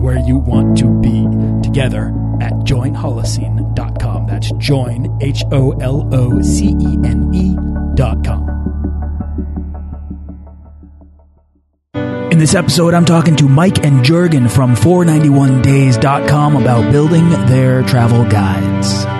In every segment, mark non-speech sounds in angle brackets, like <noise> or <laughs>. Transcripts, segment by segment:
where you want to be together at joinholocene.com. That's join, H O L O C E N E.com. In this episode, I'm talking to Mike and Jurgen from for91days.com about building their travel guides.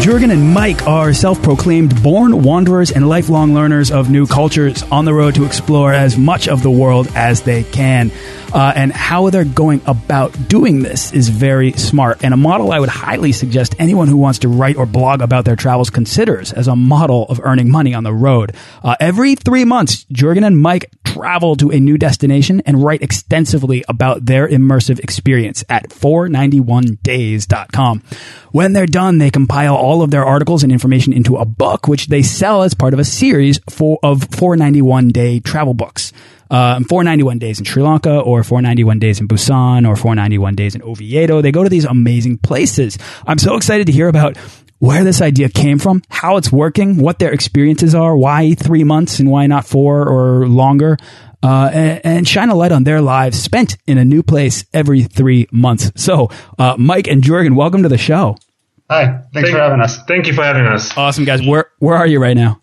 Jurgen and Mike are self proclaimed born wanderers and lifelong learners of new cultures on the road to explore as much of the world as they can. Uh, and how they're going about doing this is very smart and a model I would highly suggest anyone who wants to write or blog about their travels considers as a model of earning money on the road. Uh, every three months, Jurgen and Mike travel to a new destination and write extensively about their immersive experience at for91days.com. When they're done, they compile all of their articles and information into a book, which they sell as part of a series for, of 491 day travel books. Uh, 491 days in Sri Lanka or 491 days in Busan or 491 days in Oviedo. They go to these amazing places. I'm so excited to hear about where this idea came from, how it's working, what their experiences are, why three months and why not four or longer. Uh, and, and, shine a light on their lives spent in a new place every three months. So, uh, Mike and Jurgen, welcome to the show. Hi, thanks thank, for having us. Thank you for having us. Awesome, guys. Where where are you right now?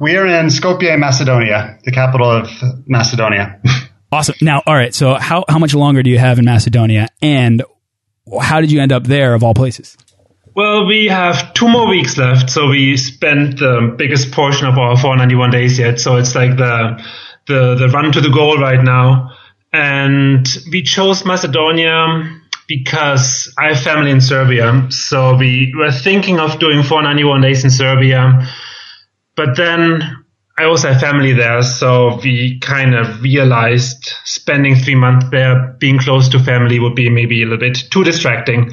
We are in Skopje, Macedonia, the capital of Macedonia. <laughs> awesome. Now, all right. So, how how much longer do you have in Macedonia, and how did you end up there, of all places? Well, we have two more weeks left, so we spent the biggest portion of our 491 days yet. So it's like the the the run to the goal right now, and we chose Macedonia because I have family in Serbia. So we were thinking of doing 491 days in Serbia but then I also have family there, so we kind of realized spending three months there, being close to family would be maybe a little bit too distracting.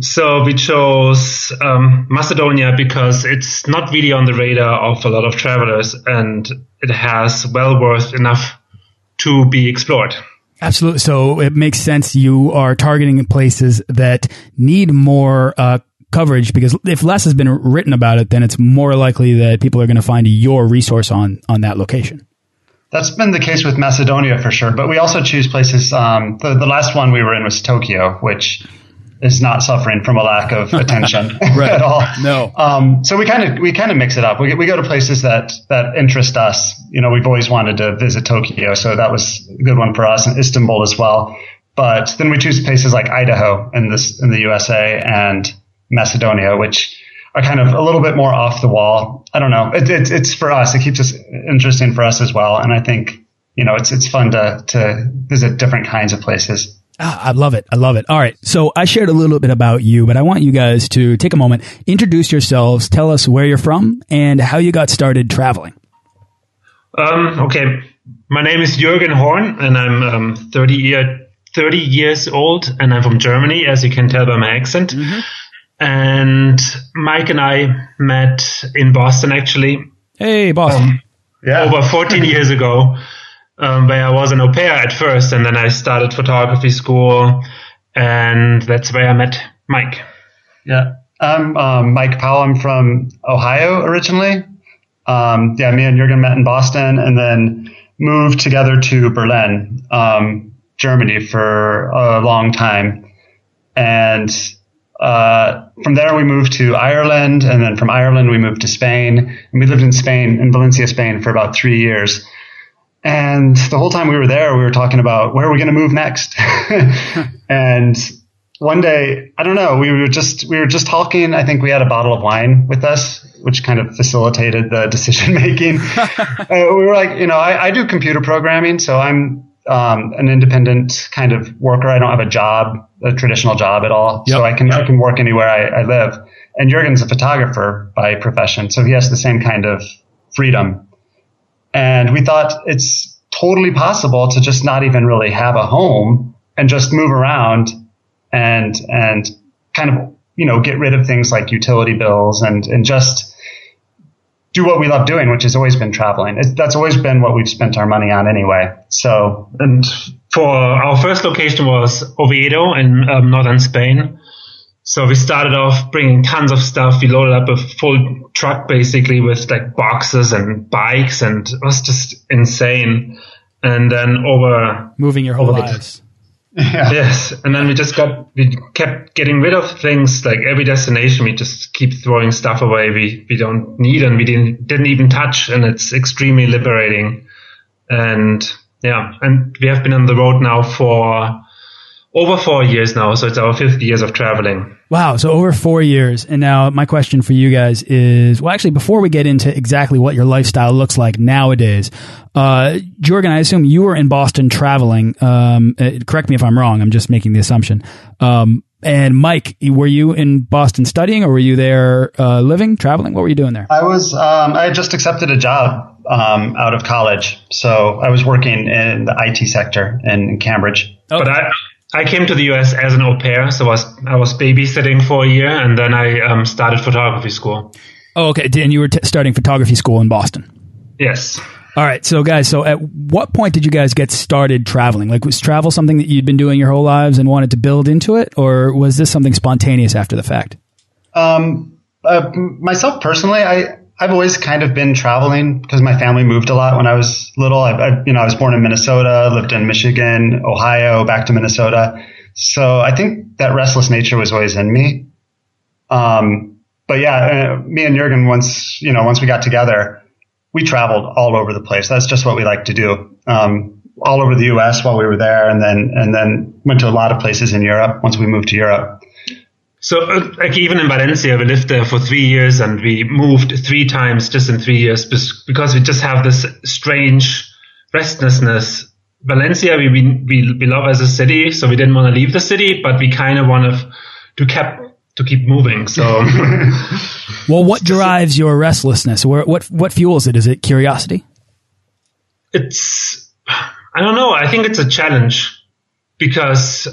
so we chose um, Macedonia because it's not really on the radar of a lot of travelers and it has well worth enough to be explored. Absolutely. So it makes sense. You are targeting places that need more uh, coverage because if less has been written about it, then it's more likely that people are going to find your resource on on that location. That's been the case with Macedonia for sure, but we also choose places. Um, the, the last one we were in was Tokyo, which is not suffering from a lack of <laughs> attention <laughs> at all. No. Um, so we kind of we kind of mix it up. We we go to places that that interest us. You know, we've always wanted to visit Tokyo, so that was a good one for us, and Istanbul as well. But then we choose places like Idaho in this in the USA and Macedonia, which are kind of a little bit more off the wall. I don't know. It, it, it's for us. It keeps us interesting for us as well. And I think, you know, it's, it's fun to, to visit different kinds of places. Ah, I love it. I love it. All right. So I shared a little bit about you, but I want you guys to take a moment, introduce yourselves, tell us where you're from and how you got started traveling. Um, okay. My name is Jürgen Horn and I'm um, 30, year, 30 years old and I'm from Germany, as you can tell by my accent. Mm -hmm and Mike and I met in Boston actually. Hey, Boston. Um, yeah. Over 14 <laughs> years ago, um, where I was an au pair at first, and then I started photography school, and that's where I met Mike. Yeah. I'm um, Mike Powell. I'm from Ohio originally. Um, yeah, me and Jurgen met in Boston, and then moved together to Berlin, um, Germany for a long time. And uh, from there, we moved to Ireland. And then from Ireland, we moved to Spain. And we lived in Spain, in Valencia, Spain, for about three years. And the whole time we were there, we were talking about where are we going to move next? <laughs> and one day, I don't know, we were just we were just talking. I think we had a bottle of wine with us, which kind of facilitated the <laughs> decision making. <laughs> uh, we were like, you know, I, I, do computer programming, so I'm um, an independent kind of worker. I don't have a job, a traditional job at all, yep. so I can I can work anywhere I, I live. And Jurgen's a photographer by profession, so he has the same kind of freedom. And we thought it's totally possible to just not even really have a home and just move around and and kind of you know get rid of things like utility bills and and just do what we love doing, which has always been traveling. It, that's always been what we've spent our money on anyway. So and for our first location was Oviedo in um, northern Spain. So we started off bringing tons of stuff. We loaded up a full truck basically with like boxes and bikes, and it was just insane. And then over moving your whole lives. <laughs> Yeah. Yes, and then we just got we kept getting rid of things like every destination. We just keep throwing stuff away we we don't need and we didn't didn't even touch, and it's extremely liberating. And yeah, and we have been on the road now for over four years now, so it's our fifth years of traveling. Wow, so over four years. And now my question for you guys is, well, actually, before we get into exactly what your lifestyle looks like nowadays, uh, Jorgen, I assume you were in Boston traveling. Um, uh, correct me if I'm wrong. I'm just making the assumption. Um, and Mike, were you in Boston studying, or were you there uh, living, traveling? What were you doing there? I was. Um, I just accepted a job um, out of college, so I was working in the IT sector in Cambridge. Oh. But I, I came to the US as an au pair, so I was I was babysitting for a year, and then I um, started photography school. Oh, okay. And you were starting photography school in Boston. Yes. All right. So, guys, so at what point did you guys get started traveling? Like, was travel something that you'd been doing your whole lives and wanted to build into it, or was this something spontaneous after the fact? Um, uh, myself personally, I I've always kind of been traveling because my family moved a lot when I was little. I, I, you know, I was born in Minnesota, lived in Michigan, Ohio, back to Minnesota. So I think that restless nature was always in me. Um, but yeah, uh, me and Jurgen, once, you know, once we got together, we traveled all over the place. That's just what we like to do. Um, all over the U.S. while we were there, and then and then went to a lot of places in Europe once we moved to Europe. So, uh, like even in Valencia, we lived there for three years and we moved three times just in three years because we just have this strange restlessness. Valencia, we, we, we love as a city, so we didn't want to leave the city, but we kind of want to, to keep, to keep moving. So, <laughs> well, what drives your restlessness? What, what fuels it? Is it curiosity? It's, I don't know. I think it's a challenge because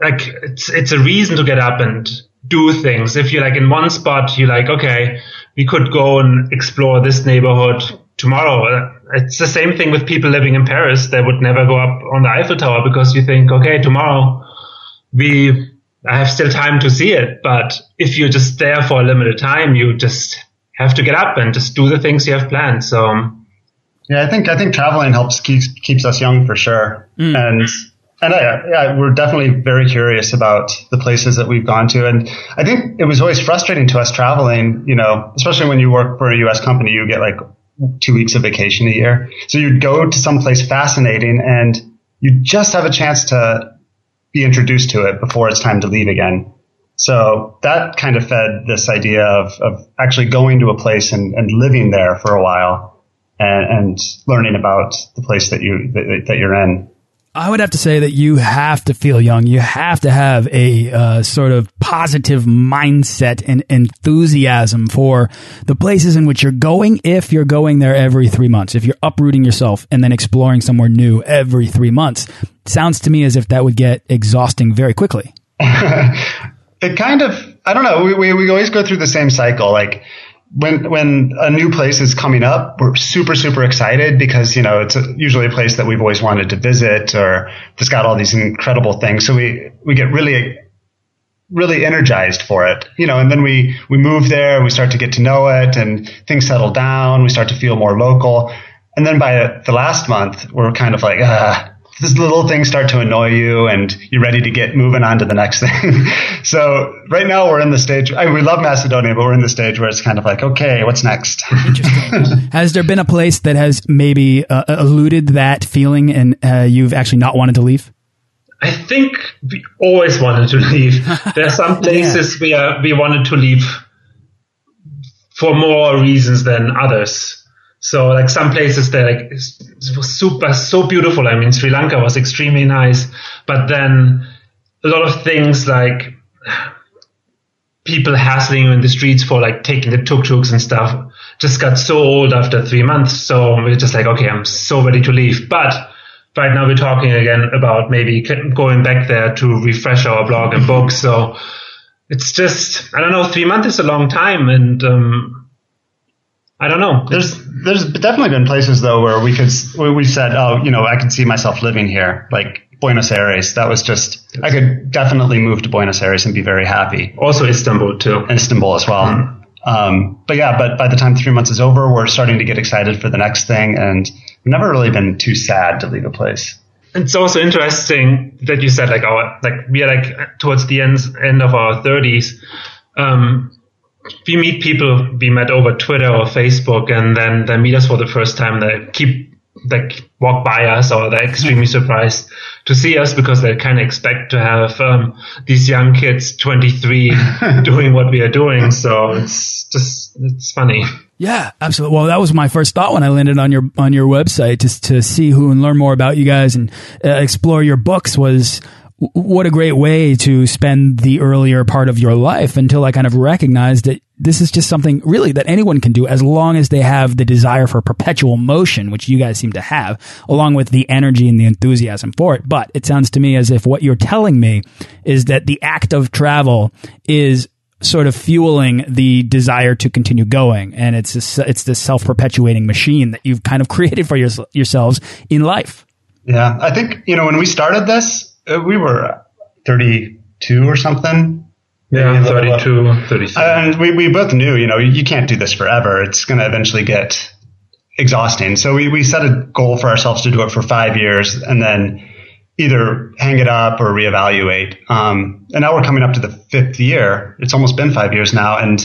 like it's, it's a reason to get up and do things. If you're like in one spot, you're like, okay, we could go and explore this neighborhood tomorrow. It's the same thing with people living in Paris. They would never go up on the Eiffel Tower because you think, okay, tomorrow we, I have still time to see it. But if you're just there for a limited time, you just have to get up and just do the things you have planned. So, yeah, I think I think traveling helps keeps keeps us young for sure, mm. and and I, yeah, we're definitely very curious about the places that we've gone to. And I think it was always frustrating to us traveling, you know, especially when you work for a US company, you get like two weeks of vacation a year. So you'd go to some place fascinating and you just have a chance to be introduced to it before it's time to leave again. So that kind of fed this idea of, of actually going to a place and, and living there for a while and, and learning about the place that you, that, that you're in. I would have to say that you have to feel young. You have to have a uh, sort of positive mindset and enthusiasm for the places in which you're going if you're going there every three months. If you're uprooting yourself and then exploring somewhere new every three months. Sounds to me as if that would get exhausting very quickly. <laughs> it kind of, I don't know, we, we, we always go through the same cycle. Like, when when a new place is coming up, we're super super excited because you know it's a, usually a place that we've always wanted to visit or it's got all these incredible things. So we we get really really energized for it, you know. And then we we move there, we start to get to know it, and things settle down. We start to feel more local, And then by the last month, we're kind of like, ah, these little things start to annoy you and you're ready to get moving on to the next <laughs> thing. so right now we're in the stage, I mean, we love Macedonia, but we're in the stage where it's kind of like, okay, what's next? has there been a place that has maybe uh, eluded that feeling and uh, you've actually not wanted to leave? I think we always wanted to leave. <laughs> There are some places yeah. we, we wanted to leave for more reasons than others. So like some places that like super so beautiful. I mean, Sri Lanka was extremely nice, but then a lot of things like people hassling you in the streets for like taking the tuk-tuks and stuff just got so old after three months. So we're just like, okay, I'm so ready to leave. But right now we're talking again about maybe going back there to refresh our blog and books. So it's just, I don't know, three months is a long time. And, um, I don't know. There's there's definitely been places though where we could we said, oh, you know, I could see myself living here, like Buenos Aires. That was just I could definitely move to Buenos Aires and be very happy. Also Istanbul too. Istanbul as well. Mm. Um, but yeah, but by the time three months is over, we're starting to get excited for the next thing, and we've never really been too sad to leave a place. It's also interesting that you said like our like we are like towards the end end of our thirties. Um, we meet people we met over Twitter or Facebook, and then they meet us for the first time. They keep they walk by us, or they're extremely surprised to see us because they kind of expect to have um, these young kids, 23, <laughs> doing what we are doing. So it's just it's funny. Yeah, absolutely. Well, that was my first thought when I landed on your on your website, just to see who and learn more about you guys and uh, explore your books. Was what a great way to spend the earlier part of your life until I kind of recognized that this is just something really that anyone can do as long as they have the desire for perpetual motion, which you guys seem to have, along with the energy and the enthusiasm for it. But it sounds to me as if what you're telling me is that the act of travel is sort of fueling the desire to continue going. And it's, a, it's this self-perpetuating machine that you've kind of <laughs> created for your, yourselves in life. Yeah. I think, you know, when we started this, uh, we were 32 or something. Yeah, 32, 33. And we, we both knew, you know, you can't do this forever. It's going to eventually get exhausting. So we, we set a goal for ourselves to do it for five years and then either hang it up or reevaluate. Um, and now we're coming up to the fifth year. It's almost been five years now. And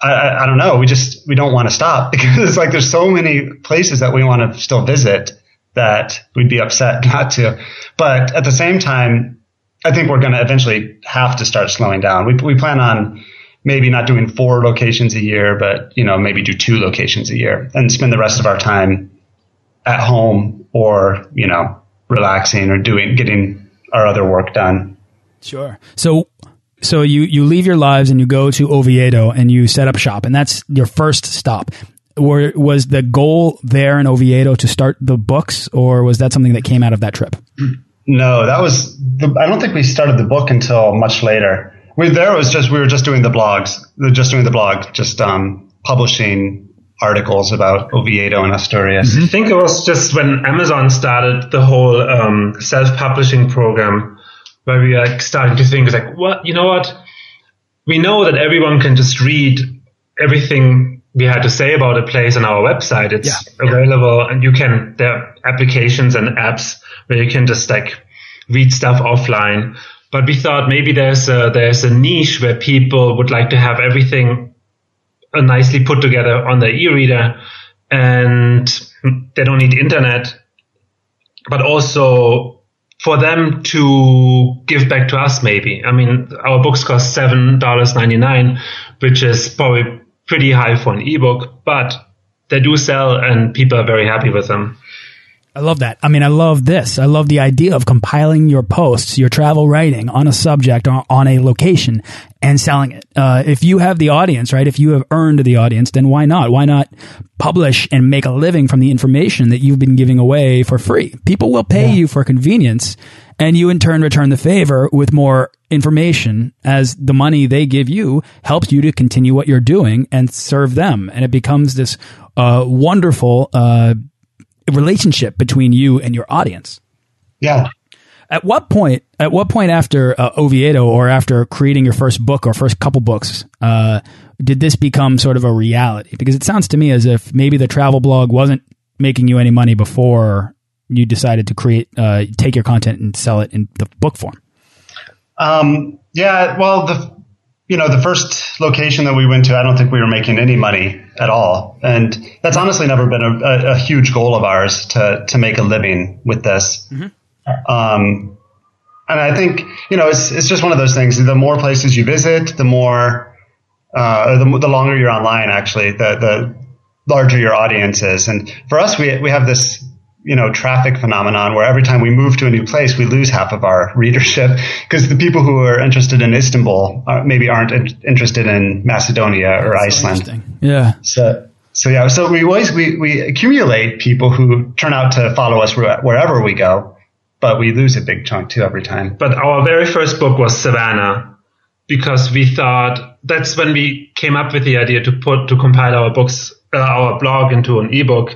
I, I, I don't know. We just, we don't want to stop <laughs> because it's like there's so many places that we want to still visit that we'd be upset <laughs> not to. But at the same time, I think we're going to eventually have to start slowing down. We, we plan on maybe not doing four locations a year, but you know maybe do two locations a year and spend the rest of our time at home or you know relaxing or doing getting our other work done. Sure. So so you you leave your lives and you go to Oviedo and you set up shop and that's your first stop were, was the goal there in Oviedo to start the books, or was that something that came out of that trip? <clears throat> No, that was. The, I don't think we started the book until much later. We there was just we were just doing the blogs, just doing the blog, just um, publishing articles about Oviedo and Asturias. I think it was just when Amazon started the whole um, self-publishing program, where we were like starting to think, like, what you know what, we know that everyone can just read everything we had to say about a place on our website. It's yeah. available and you can, there are applications and apps where you can just like read stuff offline. But we thought maybe there's a, there's a niche where people would like to have everything uh, nicely put together on their e-reader and they don't need internet, but also for them to give back to us maybe. I mean, our books cost $7.99, which is probably pretty high for an ebook, but they do sell and people are very happy with them. I love that. I mean, I love this. I love the idea of compiling your posts, your travel writing on a subject or on a location and selling it. Uh, if you have the audience, right? If you have earned the audience, then why not? Why not publish and make a living from the information that you've been giving away for free? People will pay yeah. you for convenience and you in turn return the favor with more information as the money they give you helps you to continue what you're doing and serve them. And it becomes this uh, wonderful uh, relationship between you and your audience. Yeah. At what point? At what point after uh, Oviedo, or after creating your first book or first couple books, uh, did this become sort of a reality? Because it sounds to me as if maybe the travel blog wasn't making you any money before you decided to create, uh, take your content and sell it in the book form? Um, yeah, well, the you know the first location that we went to, I don't think we were making any money at all, and that's honestly never been a, a, a huge goal of ours to to make a living with this. Mm-hmm. Um, and I think you know it's it's just one of those things. The more places you visit, the more uh, the, the longer you're online. Actually, the the larger your audience is. And for us, we we have this you know traffic phenomenon where every time we move to a new place we lose half of our readership <laughs> because the people who are interested in Istanbul are, maybe aren't in, interested in Macedonia or That's Iceland. Yeah. So so yeah, so we always we we accumulate people who turn out to follow us wherever we go, but we lose a big chunk too every time. But our very first book was Savannah because we thought that's when we came up with the idea to put to compile our books uh, our blog into an ebook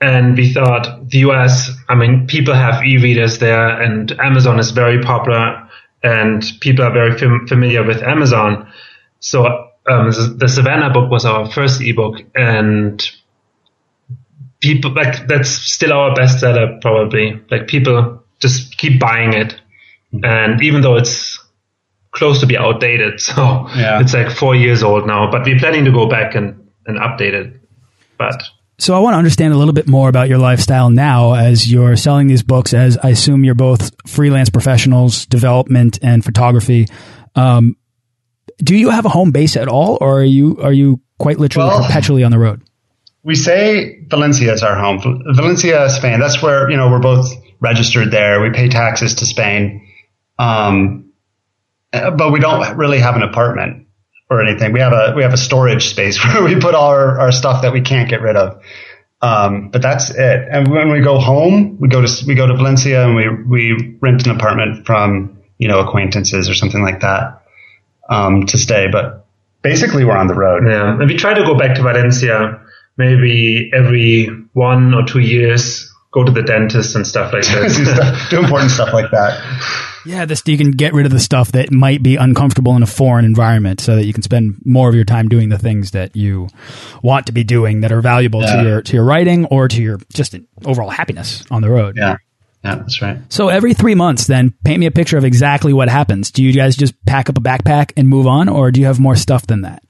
and we thought the US, I mean, people have e-readers there and Amazon is very popular and people are very fam- familiar with Amazon. So um, the Savannah book was our first ebook and people like that's still our bestseller probably. Like people just keep buying it. And even though it's close to be outdated, <laughs> so yeah. it's like four years old now, but we're planning to go back and, and update it. But so I want to understand a little bit more about your lifestyle now as you're selling these books. As I assume you're both freelance professionals, development and photography. Um, do you have a home base at all, or are you are you quite literally well, perpetually on the road? We say Valencia is our home. Valencia, Spain. That's where you know we're both registered there. We pay taxes to Spain, um, but we don't really have an apartment or anything. We have a we have a storage space <laughs> where we put all our, our stuff that we can't get rid of. Um, but that's it. And when we go home, we go to we go to Valencia and we we rent an apartment from you know acquaintances or something like that um, to stay. But basically, we're on the road. Yeah, and we try to go back to Valencia maybe every one or two years. Go to the dentist and stuff like <laughs> that. do, stuff, do important stuff like that. Yeah, this you can get rid of the stuff that might be uncomfortable in a foreign environment, so that you can spend more of your time doing the things that you want to be doing that are valuable yeah. to your to your writing or to your just overall happiness on the road. Yeah. Yeah, that's right. So every three months, then paint me a picture of exactly what happens. Do you guys just pack up a backpack and move on, or do you have more stuff than that?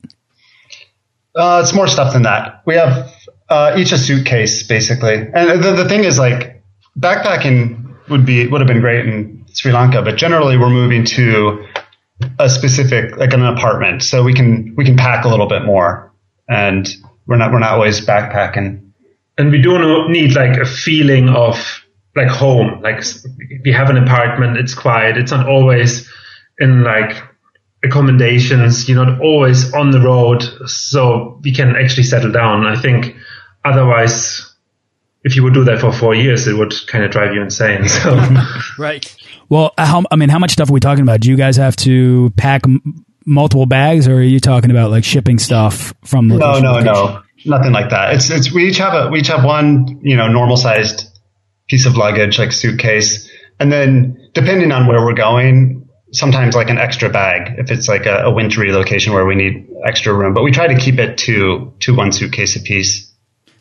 Uh, it's more stuff than that. We have uh, each a suitcase, basically. And the, the thing is, like, backpacking would be would have been great in Sri Lanka, but generally we're moving to a specific like an apartment, so we can we can pack a little bit more, and we're not we're not always backpacking. And we do need like a feeling of like home. Like we have an apartment, it's quiet. It's not always in like accommodations. You're not always on the road, so we can actually settle down. I think otherwise if you would do that for four years, it would kind of drive you insane. <laughs> So. right. Well, uh, how, I mean, how much stuff are we talking about? Do you guys have to pack multiple bags, or are you talking about like shipping stuff from? No, no, no, nothing like that. It's it's we each have a we each have one you know normal sized piece of luggage like suitcase, and then depending on where we're going, sometimes like an extra bag if it's like a, a wintry location where we need extra room. But we try to keep it to to one suitcase a piece.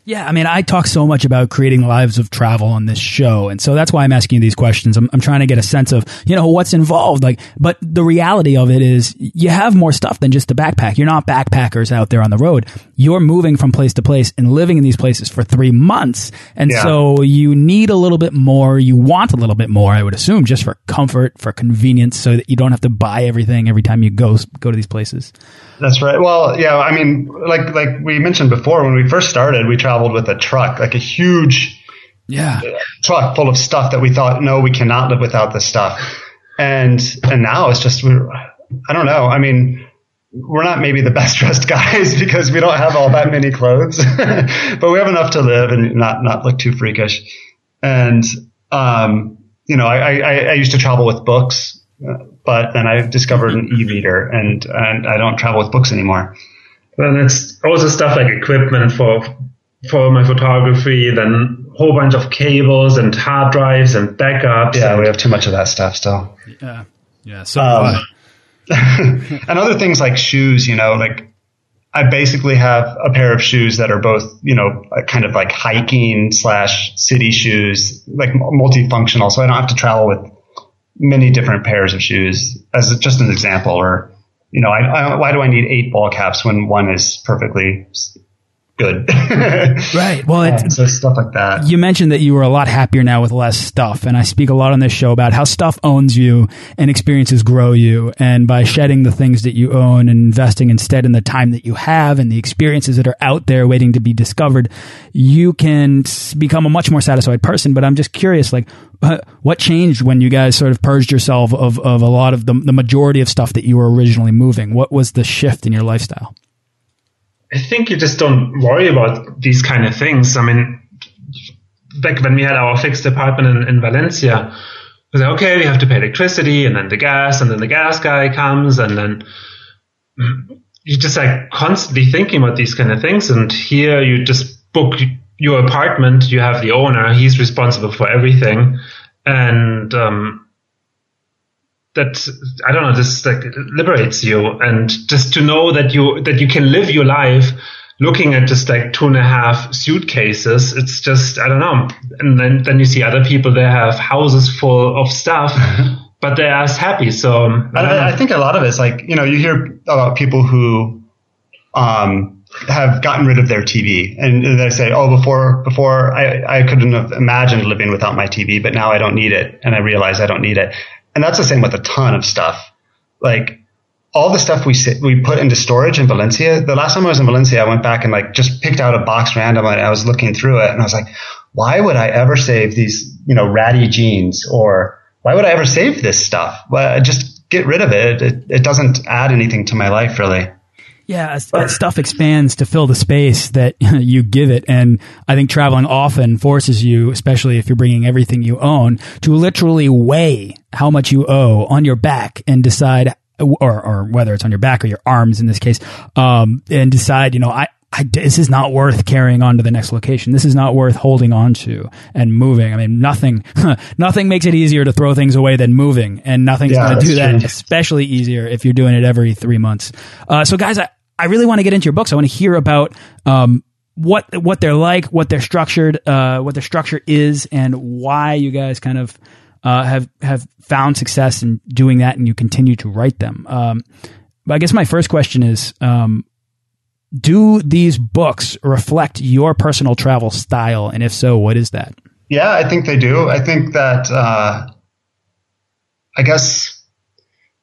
Yeah, I mean, I talk so much about creating lives of travel on this show, and so that's why I'm asking you these questions. I'm, I'm trying to get a sense of, you know, what's involved. Like, but the reality of it is, you have more stuff than just a backpack. You're not backpackers out there on the road. You're moving from place to place and living in these places for three months, and yeah. so you need a little bit more. You want a little bit more, I would assume, just for comfort, for convenience, so that you don't have to buy everything every time you go go to these places. That's right. Well, yeah, I mean, like like we mentioned before, when we first started, we traveled with a truck, like a huge yeah truck full of stuff that we thought, no, we cannot live without this stuff. And and now it's just we're I don't know. I mean, we're not maybe the best dressed <laughs> guys because we don't have all that many clothes, <laughs> but we have enough to live and not not look too freakish. And um, you know, I, I, I used to travel with books but then I discovered an <laughs> e-reader and, and I don't travel with books anymore. Then it's also stuff like equipment for, for my photography, then a whole bunch of cables and hard drives and backups. Yeah, and we have too much of that stuff still. Yeah. Yeah. So, um, <laughs> and other things like shoes, you know, like I basically have a pair of shoes that are both, you know, kind of like hiking slash city shoes, like multifunctional. So I don't have to travel with many different pairs of shoes as just an example. Or, you know, I, I, why do I need eight ball caps when one is perfectly good. <laughs> right. Well, it's, so stuff like that. You mentioned that you were a lot happier now with less stuff, and I speak a lot on this show about how stuff owns you and experiences grow you, and by shedding the things that you own and investing instead in the time that you have and the experiences that are out there waiting to be discovered, you can become a much more satisfied person. But I'm just curious, like, uh, what changed when you guys sort of purged yourself of of a lot of the the majority of stuff that you were originally moving? What was the shift in your lifestyle? I think you just don't worry about these kind of things. I mean, back when we had our fixed apartment in, in Valencia, we like, okay, we have to pay electricity and then the gas, and then the gas guy comes, and then you're just like constantly thinking about these kind of things. And here you just book your apartment, you have the owner, he's responsible for everything. And, um, that I don't know, this like liberates you, and just to know that you that you can live your life looking at just like two and a half suitcases. It's just I don't know, and then then you see other people they have houses full of stuff. <laughs> but they're as happy. So I, I, think a lot of it's like you know you hear about people who um, have gotten rid of their TV and they say, oh, before before I, I couldn't have imagined living without my TV, but now I don't need it, and I realize I don't need it. And that's the same with a ton of stuff. Like all the stuff we sit, we put into storage in Valencia. The last time I was in Valencia, I went back and like just picked out a box randomly and I was looking through it and I was like, why would I ever save these, you know, ratty jeans or why would I ever save this stuff? Well, just get rid of it. It, it doesn't add anything to my life really. Yeah, as, as, stuff expands to fill the space that <laughs> you give it. And I think traveling often forces you, especially if you're bringing everything you own, to literally weigh how much you owe on your back and decide, or, or whether it's on your back or your arms in this case, um, and decide, you know, I, I, this is not worth carrying on to the next location. This is not worth holding on to and moving. I mean, nothing, <laughs> nothing makes it easier to throw things away than moving, and nothing's yeah, going to do that. Especially easier if you're doing it every three months. Uh, so, guys, I, I really want to get into your books. I want to hear about um, what what they're like, what they're structured, uh, what their structure is, and why you guys kind of uh, have have found success in doing that, and you continue to write them. Um, but I guess my first question is: um, Do these books reflect your personal travel style, and if so, what is that? Yeah, I think they do. I think that uh, I guess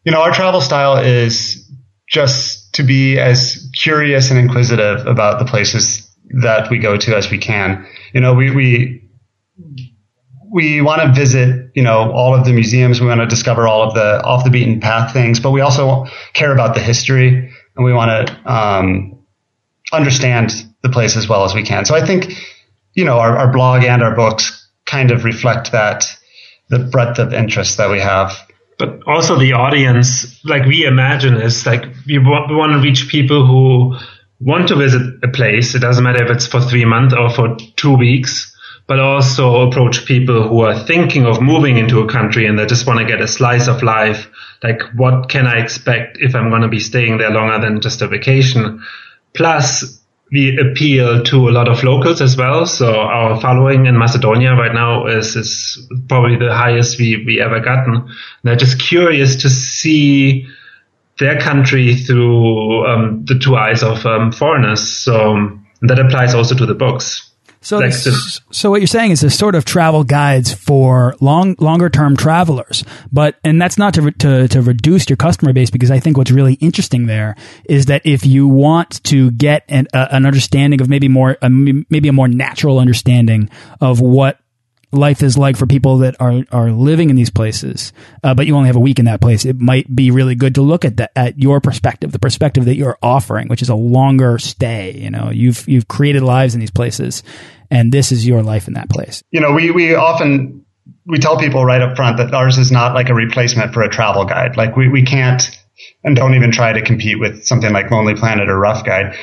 you know our travel style is just to be as curious and inquisitive about the places that we go to as we can. You know, we, we, we want to visit, you know, all of the museums. We want to discover all of the off the beaten path things, but we also care about the history and we want to, um, understand the place as well as we can. So I think, you know, our, our blog and our books kind of reflect that, the breadth of interest that we have but also the audience, like we imagine, is like we want, we want to reach people who want to visit a place. It doesn't matter if it's for three months or for two weeks, but also approach people who are thinking of moving into a country and they just want to get a slice of life. Like, what can I expect if I'm going to be staying there longer than just a vacation? Plus, we appeal to a lot of locals as well. So our following in Macedonia right now is, is probably the highest we, we ever gotten. They're just curious to see their country through um, the two eyes of um, foreigners. So that applies also to the books. So, this, so what you're saying is there's sort of travel guides for long, longer term travelers, but and that's not to, to to reduce your customer base because I think what's really interesting there is that if you want to get an, uh, an understanding of maybe more uh, maybe a more natural understanding of what life is like for people that are are living in these places, uh, but you only have a week in that place, it might be really good to look at that at your perspective, the perspective that you're offering, which is a longer stay. You know, you've you've created lives in these places, and this is your life in that place. You know, we we often we tell people right up front that ours is not like a replacement for a travel guide. Like we we can't and don't even try to compete with something like Lonely Planet or Rough Guide.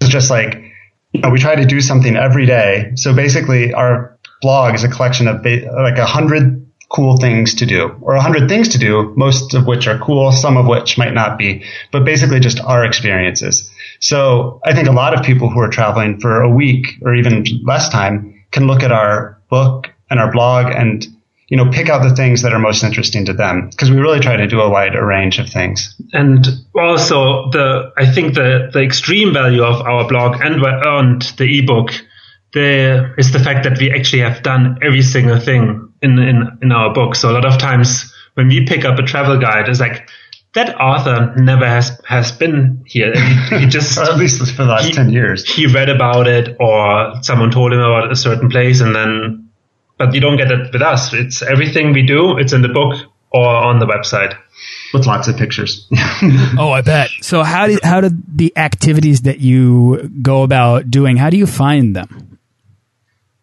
It's just like you know, we try to do something every day. So basically, our blog is a collection of like a hundred cool things to do or a hundred things to do, most of which are cool, some of which might not be, but basically just our experiences. So I think a lot of people who are traveling for a week or even less time can look at our book and our blog and you know, pick out the things that are most interesting to them because we really try to do a wide range of things. And also the, I think the, the extreme value of our blog and, and the ebook there is the fact that we actually have done every single thing in, in, in our book. So a lot of times when we pick up a travel guide, it's like, that author never has has been here. He, he <laughs> just at least for the last he, ten years. He read about it, or someone told him about a certain place, and then but you don't get it with us. It's everything we do. It's in the book or on the website with lots of pictures. <laughs> oh, I bet. So how do how do the activities that you go about doing? How do you find them?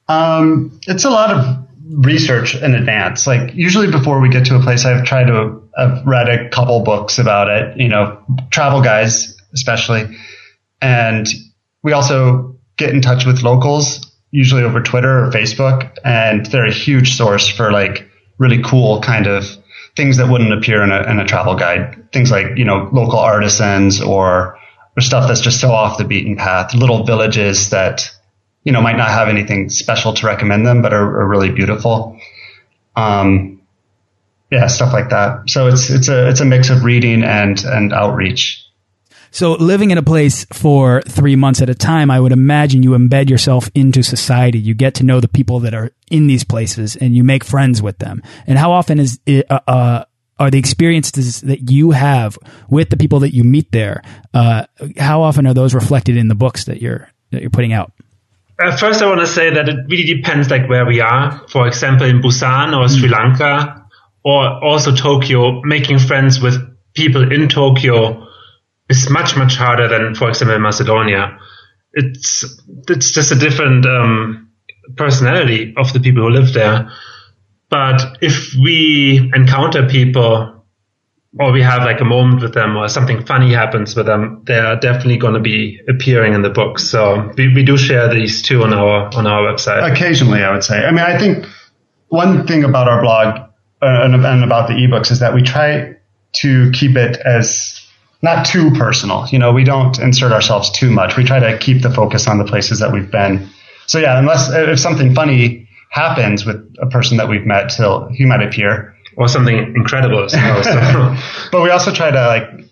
Um, it's a lot of research in advance. Like usually before we get to a place, I've tried to I've read a couple books about it. You know, travel guys especially, and we also get in touch with locals usually over Twitter or Facebook, and they're a huge source for like really cool kind of things that wouldn't appear in a, in a travel guide. Things like, you know, local artisans or, or stuff that's just so off the beaten path, little villages that, you know, might not have anything special to recommend them, but are, are really beautiful. Um, yeah, stuff like that. So it's, it's a, it's a mix of reading and, and outreach. So living in a place for three months at a time, I would imagine you embed yourself into society. You get to know the people that are in these places and you make friends with them. And how often is it, uh, uh, are the experiences that you have with the people that you meet there? Uh, how often are those reflected in the books that you're that you're putting out? Uh, first, I want to say that it really depends, like where we are. For example, in Busan or Sri Lanka, or also Tokyo, making friends with people in Tokyo is much much harder than, for example, Macedonia. It's it's just a different um, personality of the people who live there. But if we encounter people or we have like a moment with them or something funny happens with them, they are definitely going to be appearing in the book. So we, we do share these two on our on our website. Occasionally, I would say. I mean, I think one thing about our blog uh, and, and about the ebooks is that we try to keep it as not too personal. You know, we don't insert ourselves too much. We try to keep the focus on the places that we've been. So yeah, unless if something funny happens with a person that we've met, he'll he might appear. Or something incredible. So. <laughs> but we also try to like,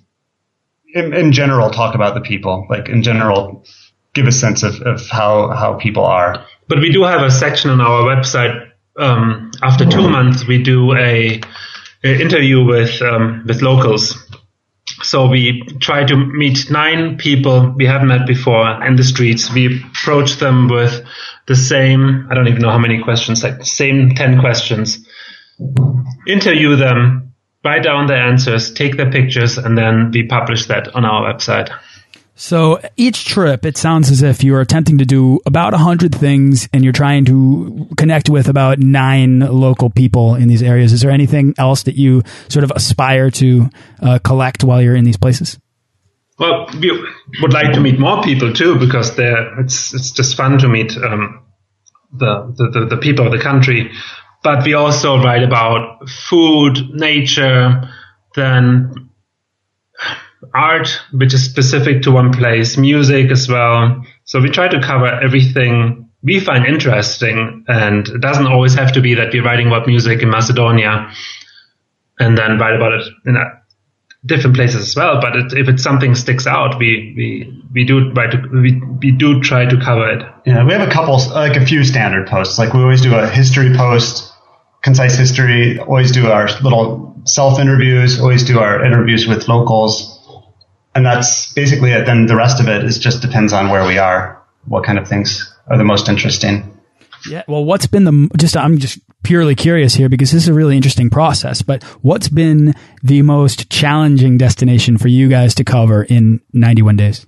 in, in, general, talk about the people. Like in general, give a sense of, of how how people are. But we do have a section on our website. Um, after two months, we do a, a interview with um, with locals so we try to meet nine people we haven't met before in the streets. We approach them with the same, I don't even know how many questions, like same 10 questions. Interview them, write down their answers, take their pictures, and then we publish that on our website. So each trip, it sounds as if you're attempting to do about a hundred things, and you're trying to connect with about nine local people in these areas. Is there anything else that you sort of aspire to uh, collect while you're in these places? Well, we would like to meet more people too, because it's it's just fun to meet um, the, the the people of the country. But we also write about food, nature, then art, which is specific to one place, music as well. So we try to cover everything we find interesting. And it doesn't always have to be that we're writing about music in Macedonia and then write about it in different places as well. But it, if it's something sticks out, we, we, we do try to, we, we do try to cover it. Yeah. We have a couple, like a few standard posts. Like we always do a history post, concise history, always do our little self interviews, always do our interviews with locals and that's basically it. Then the rest of it is just depends on where we are, what kind of things are the most interesting. Yeah. Well, what's been the just? I'm just purely curious here because this is a really interesting process. But what's been the most challenging destination for you guys to cover in 91 days?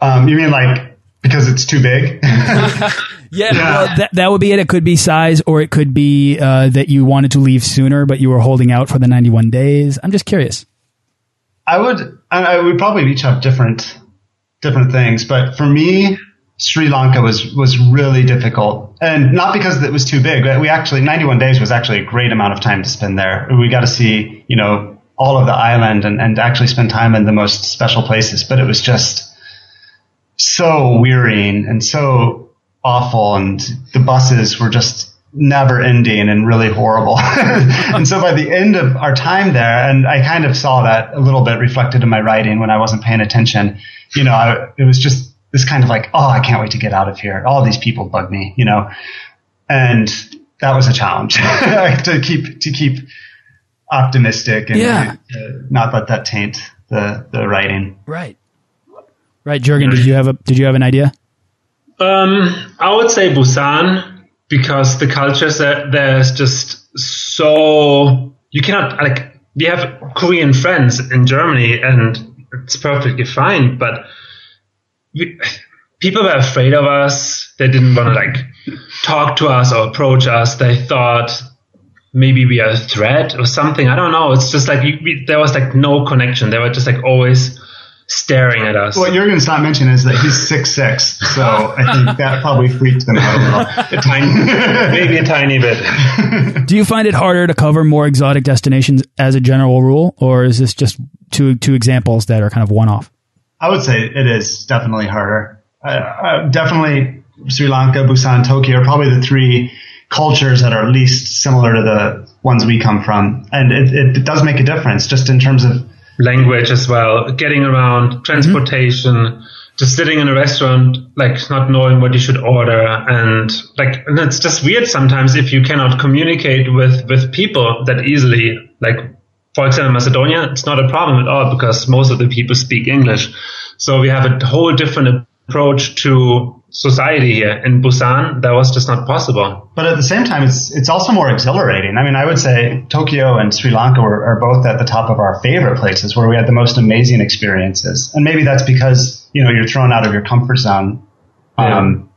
Um, you mean like because it's too big? <laughs> <laughs> yeah, yeah. Well, that, that would be it. It could be size, or it could be uh, that you wanted to leave sooner, but you were holding out for the 91 days. I'm just curious. I would. I, we probably each have different different things, but for me, Sri Lanka was was really difficult, and not because it was too big. We actually 91 days was actually a great amount of time to spend there. We got to see, you know, all of the island and, and actually spend time in the most special places. But it was just so wearying and so awful, and the buses were just never ending and really horrible. <laughs> and so by the end of our time there, and I kind of saw that a little bit reflected in my writing when I wasn't paying attention, you know, I, it was just this kind of like, oh, I can't wait to get out of here. All these people bug me, you know, and that was a challenge <laughs> to keep, to keep optimistic and yeah. not let that taint the, the writing. Right. Right. Jurgen, did you have a, did you have an idea? Um, I would say Busan because the culture there is just so, you cannot, like, we have Korean friends in Germany and it's perfectly fine, but we, people were afraid of us. They didn't want to like talk to us or approach us. They thought maybe we are a threat or something. I don't know. It's just like we, there was like no connection. They were just like always staring at us. What Jurgen's not mentioning is that he's six six, so I think that probably freaked them out a little. a tiny, <laughs> maybe a tiny bit. <laughs> Do you find it harder to cover more exotic destinations as a general rule, or is this just two two examples that are kind of one off? I would say it is definitely harder. Uh, uh, definitely Sri Lanka, Busan, Tokyo are probably the three cultures that are least similar to the ones we come from, and it, it does make a difference just in terms of language as well, getting around, transportation, mm-hmm. just sitting in a restaurant, like not knowing what you should order. And like, and it's just weird sometimes if you cannot communicate with, with people that easily. Like, for example, Macedonia, it's not a problem at all because most of the people speak English. So we have a whole different approach to society here in Busan that was just not possible. But at the same time, it's it's also more exhilarating. I mean, I would say Tokyo and Sri Lanka were, are both at the top of our favorite places where we had the most amazing experiences. And maybe that's because you know you're thrown out of your comfort zone. Yeah. Um,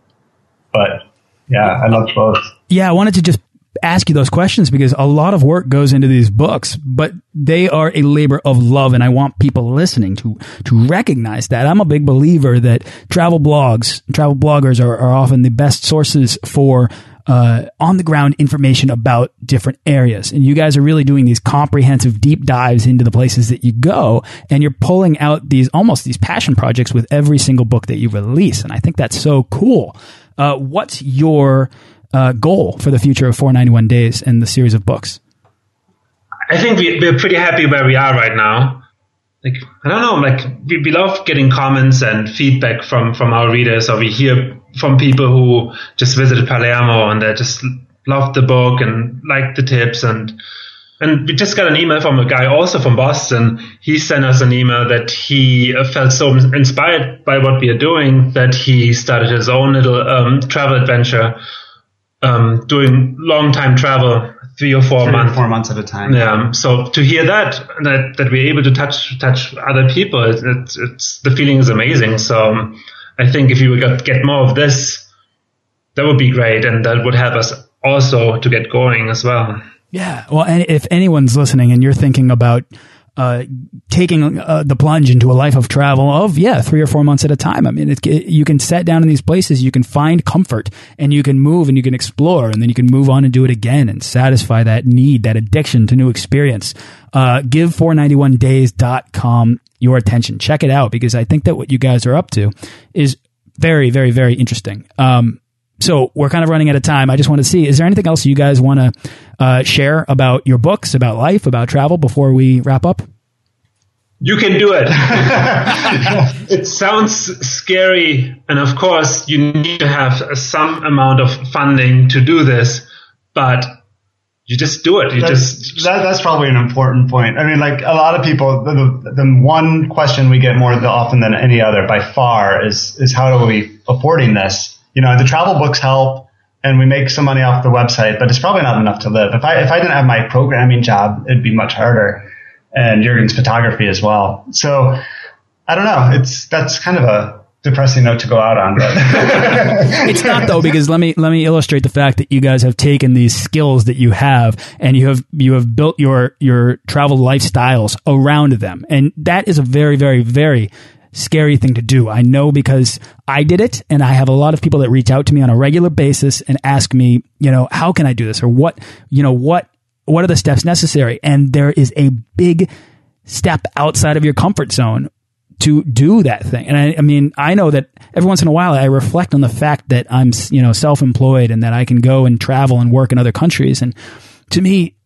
but yeah, I loved both. Yeah, I wanted to just ask you those questions because a lot of work goes into these books, but they are a labor of love. And I want people listening to, to recognize that. I'm a big believer that travel blogs, travel bloggers are, are often the best sources for uh, on the ground information about different areas. And you guys are really doing these comprehensive deep dives into the places that you go. And you're pulling out these almost these passion projects with every single book that you release. And I think that's so cool. Uh, what's your uh, goal for the future of For 91 Days and the series of books? I think we, we're pretty happy where we are right now. Like I don't know, like we, we love getting comments and feedback from from our readers, or we hear from people who just visited Palermo and they just loved the book and liked the tips and and we just got an email from a guy also from Boston. He sent us an email that he felt so inspired by what we are doing that he started his own little um, travel adventure um, doing long time travel, three or four three months, or four months at a time. Yeah. So to hear that, that that we're able to touch touch other people, it's, it's, it's the feeling is amazing. So um, I think if you got get more of this, that would be great, and that would help us also to get going as well. Yeah. Well, and if anyone's listening and you're thinking about uh, taking uh, the plunge into a life of travel of yeah three or four months at a time. I mean, it, it, you can set down in these places, you can find comfort, and you can move and you can explore, and then you can move on and do it again and satisfy that need, that addiction to new experience. Uh, give491days.com your attention. Check it out because I think that what you guys are up to is very, very, very interesting. Um, so we're kind of running out of time. I just want to see, is there anything else you guys want to uh, share about your books, about life, about travel before we wrap up? You can do it. <laughs> it sounds scary. And of course, you need to have some amount of funding to do this, but you just do it. You that's, just that, that's probably an important point. I mean, like a lot of people, the, the one question we get more often than any other by far is is how are we affording this? You know, the travel books help and we make some money off the website, but it's probably not enough to live. If I, if I didn't have my programming job, it'd be much harder and Jurgen's photography as well. So I don't know. It's, that's kind of a depressing note to go out on, but <laughs> it's not though, because let me, let me illustrate the fact that you guys have taken these skills that you have and you have, you have built your, your travel lifestyles around them. And that is a very, very, very scary thing to do. I know because I did it and I have a lot of people that reach out to me on a regular basis and ask me, you know, how can I do this or what, you know, what what are the steps necessary? And there is a big step outside of your comfort zone to do that thing. And I, I mean, I know that every once in a while I reflect on the fact that I'm, you know, self-employed and that I can go and travel and work in other countries. And to me,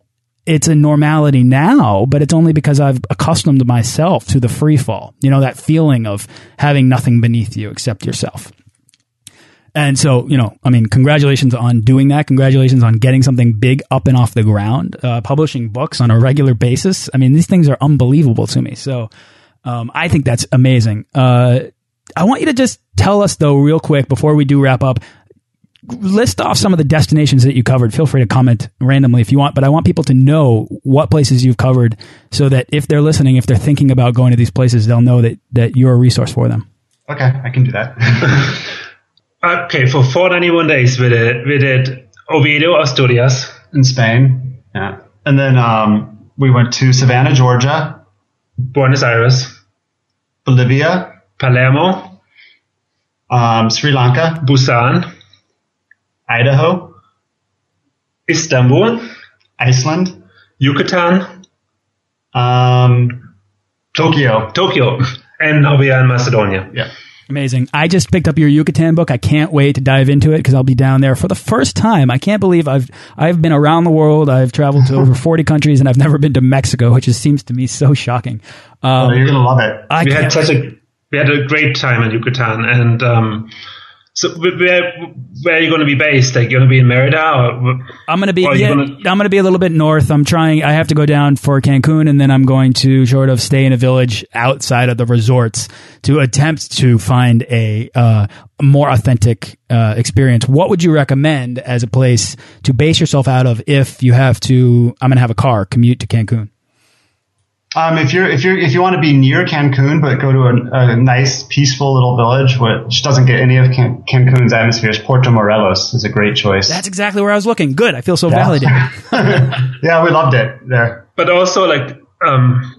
it's a normality now, but it's only because I've accustomed myself to the free fall. You know, that feeling of having nothing beneath you except yourself. And so, you know, I mean, congratulations on doing that. Congratulations on getting something big up and off the ground, uh, publishing books on a regular basis. I mean, these things are unbelievable to me. So, um, I think that's amazing. Uh, I want you to just tell us though, real quick, before we do wrap up, list off some of the destinations that you covered. Feel free to comment randomly if you want, but I want people to know what places you've covered so that if they're listening, if they're thinking about going to these places, they'll know that, that you're a resource for them. Okay, I can do that. <laughs> okay, for 491 days we did, we did Oviedo, Asturias. In Spain, yeah. And then um, we went to Savannah, Georgia, Buenos Aires, Bolivia, Palermo, um, Sri Lanka, Busan, Idaho, Istanbul, Iceland, Yucatan, um, Tokyo. Tokyo, and now we are Macedonia. Yeah. Amazing. I just picked up your Yucatan book. I can't wait to dive into it because I'll be down there for the first time. I can't believe I've I've been around the world. I've traveled to over <laughs> 40 countries and I've never been to Mexico, which just seems to me so shocking. Um, oh, you're going to love it. I we had such a we had a great time in Yucatan and um, so where where are you going to be based? Like you're going to be in Merida? Or, I'm going to be yeah, gonna... I'm going to be a little bit north. I'm trying. I have to go down for Cancun, and then I'm going to sort of stay in a village outside of the resorts to attempt to find a uh, more authentic uh, experience. What would you recommend as a place to base yourself out of if you have to? I'm going to have a car commute to Cancun. Um, if you're if you're if you want to be near Cancun but go to a, a nice peaceful little village which doesn't get any of Can- Cancun's atmospheres, Puerto Morelos is a great choice. That's exactly where I was looking. Good, I feel so yeah. validated. <laughs> <laughs> yeah, we loved it there. But also like um,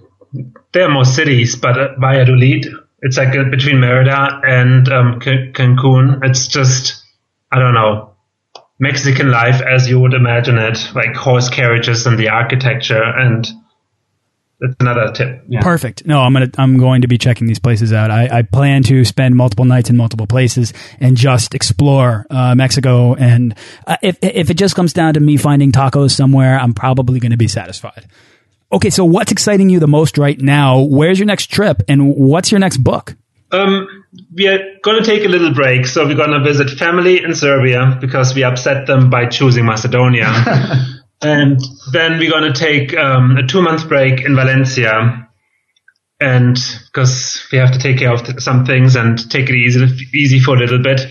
there are more cities, but uh, Valladolid, it's like uh, between Merida and um, Cancun. It's just I don't know Mexican life as you would imagine it, like horse carriages and the architecture and that's another tip. Yeah. Perfect. No, I'm gonna I'm going to be checking these places out. I, I plan to spend multiple nights in multiple places and just explore uh, Mexico. And uh, if if it just comes down to me finding tacos somewhere, I'm probably going to be satisfied. Okay, so what's exciting you the most right now? Where's your next trip, and what's your next book? Um, we are going to take a little break, so we're going to visit family in Serbia because we upset them by choosing Macedonia. <laughs> And then we're going to take um, a two month break in Valencia. And because we have to take care of some things and take it easy, easy for a little bit.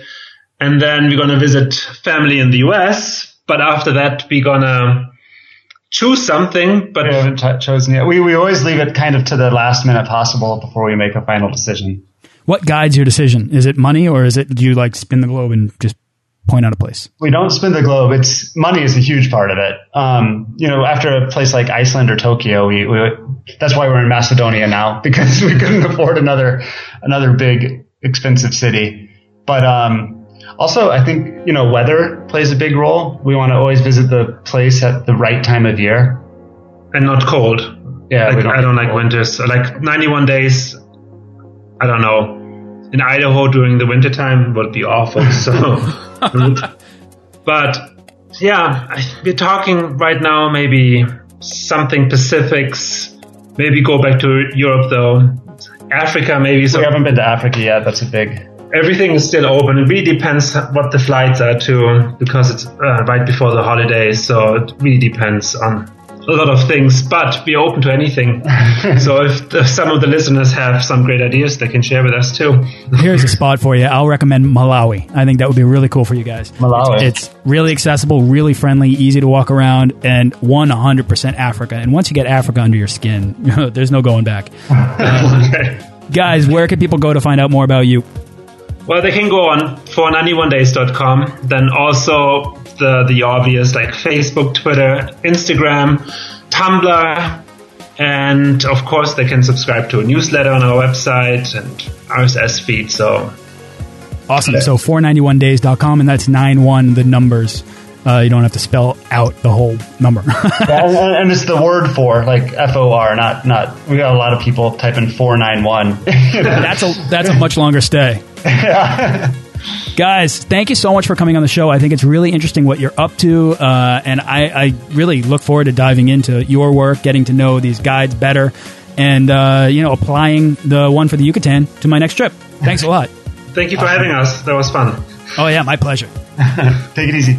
And then we're going to visit family in the US. But after that, we're going to choose something. But we haven't chosen yet. We, we always leave it kind of to the last minute possible before we make a final decision. What guides your decision? Is it money or is it do you like spin the globe and just point out a place? We don't spin the globe. It's money is a huge part of it. Um, you know, after a place like Iceland or Tokyo, we, we that's why we're in Macedonia now <laughs> because we couldn't afford another another big expensive city. But um, also, I think you know weather plays a big role. We want to always visit the place at the right time of year and not cold. Yeah, like, don't I don't like cold. winters. Like 91 days. I don't know. In Idaho during the wintertime would be awful. So. <laughs> but yeah, we're talking right now maybe something Pacifics. Maybe go back to Europe though. Africa maybe. So we haven't been to Africa yet. That's a big. Everything is still open. It really depends what the flights are too, because it's uh, right before the holidays. So it really depends on a lot of things, but we're open to anything. <laughs> so if, if, some of the listeners have some great ideas, they can share with us too. Here's a spot for you. I'll recommend Malawi. I think that would be really cool for you guys. Malawi. It's, it's really accessible, really friendly, easy to walk around, and 100% Africa. And once you get Africa under your skin, <laughs> there's no going back. Uh, <laughs> okay. Guys, where can people go to find out more about you? Well, they can go on for91days.com. Then also the, the obvious like Facebook, Twitter, Instagram, Tumblr. And of course, they can subscribe to a newsletter on our website and RSS feed. So awesome. So for91days.com, and that's 91 the numbers. Uh, you don't have to spell out the whole number. <laughs> yeah, and, and, it's the word for like F O R, not not. We got a lot of people typing four nine one. <laughs> That's a that's a much longer stay. Yeah. <laughs> Guys, thank you so much for coming on the show. I think it's really interesting what you're up to, uh, and I, I, really look forward to diving into your work, getting to know these guides better, and uh, you know, applying the one for the Yucatan to my next trip. Thanks a lot. <laughs> Thank you for having us. That was fun. Oh yeah, my pleasure. <laughs> Take it easy.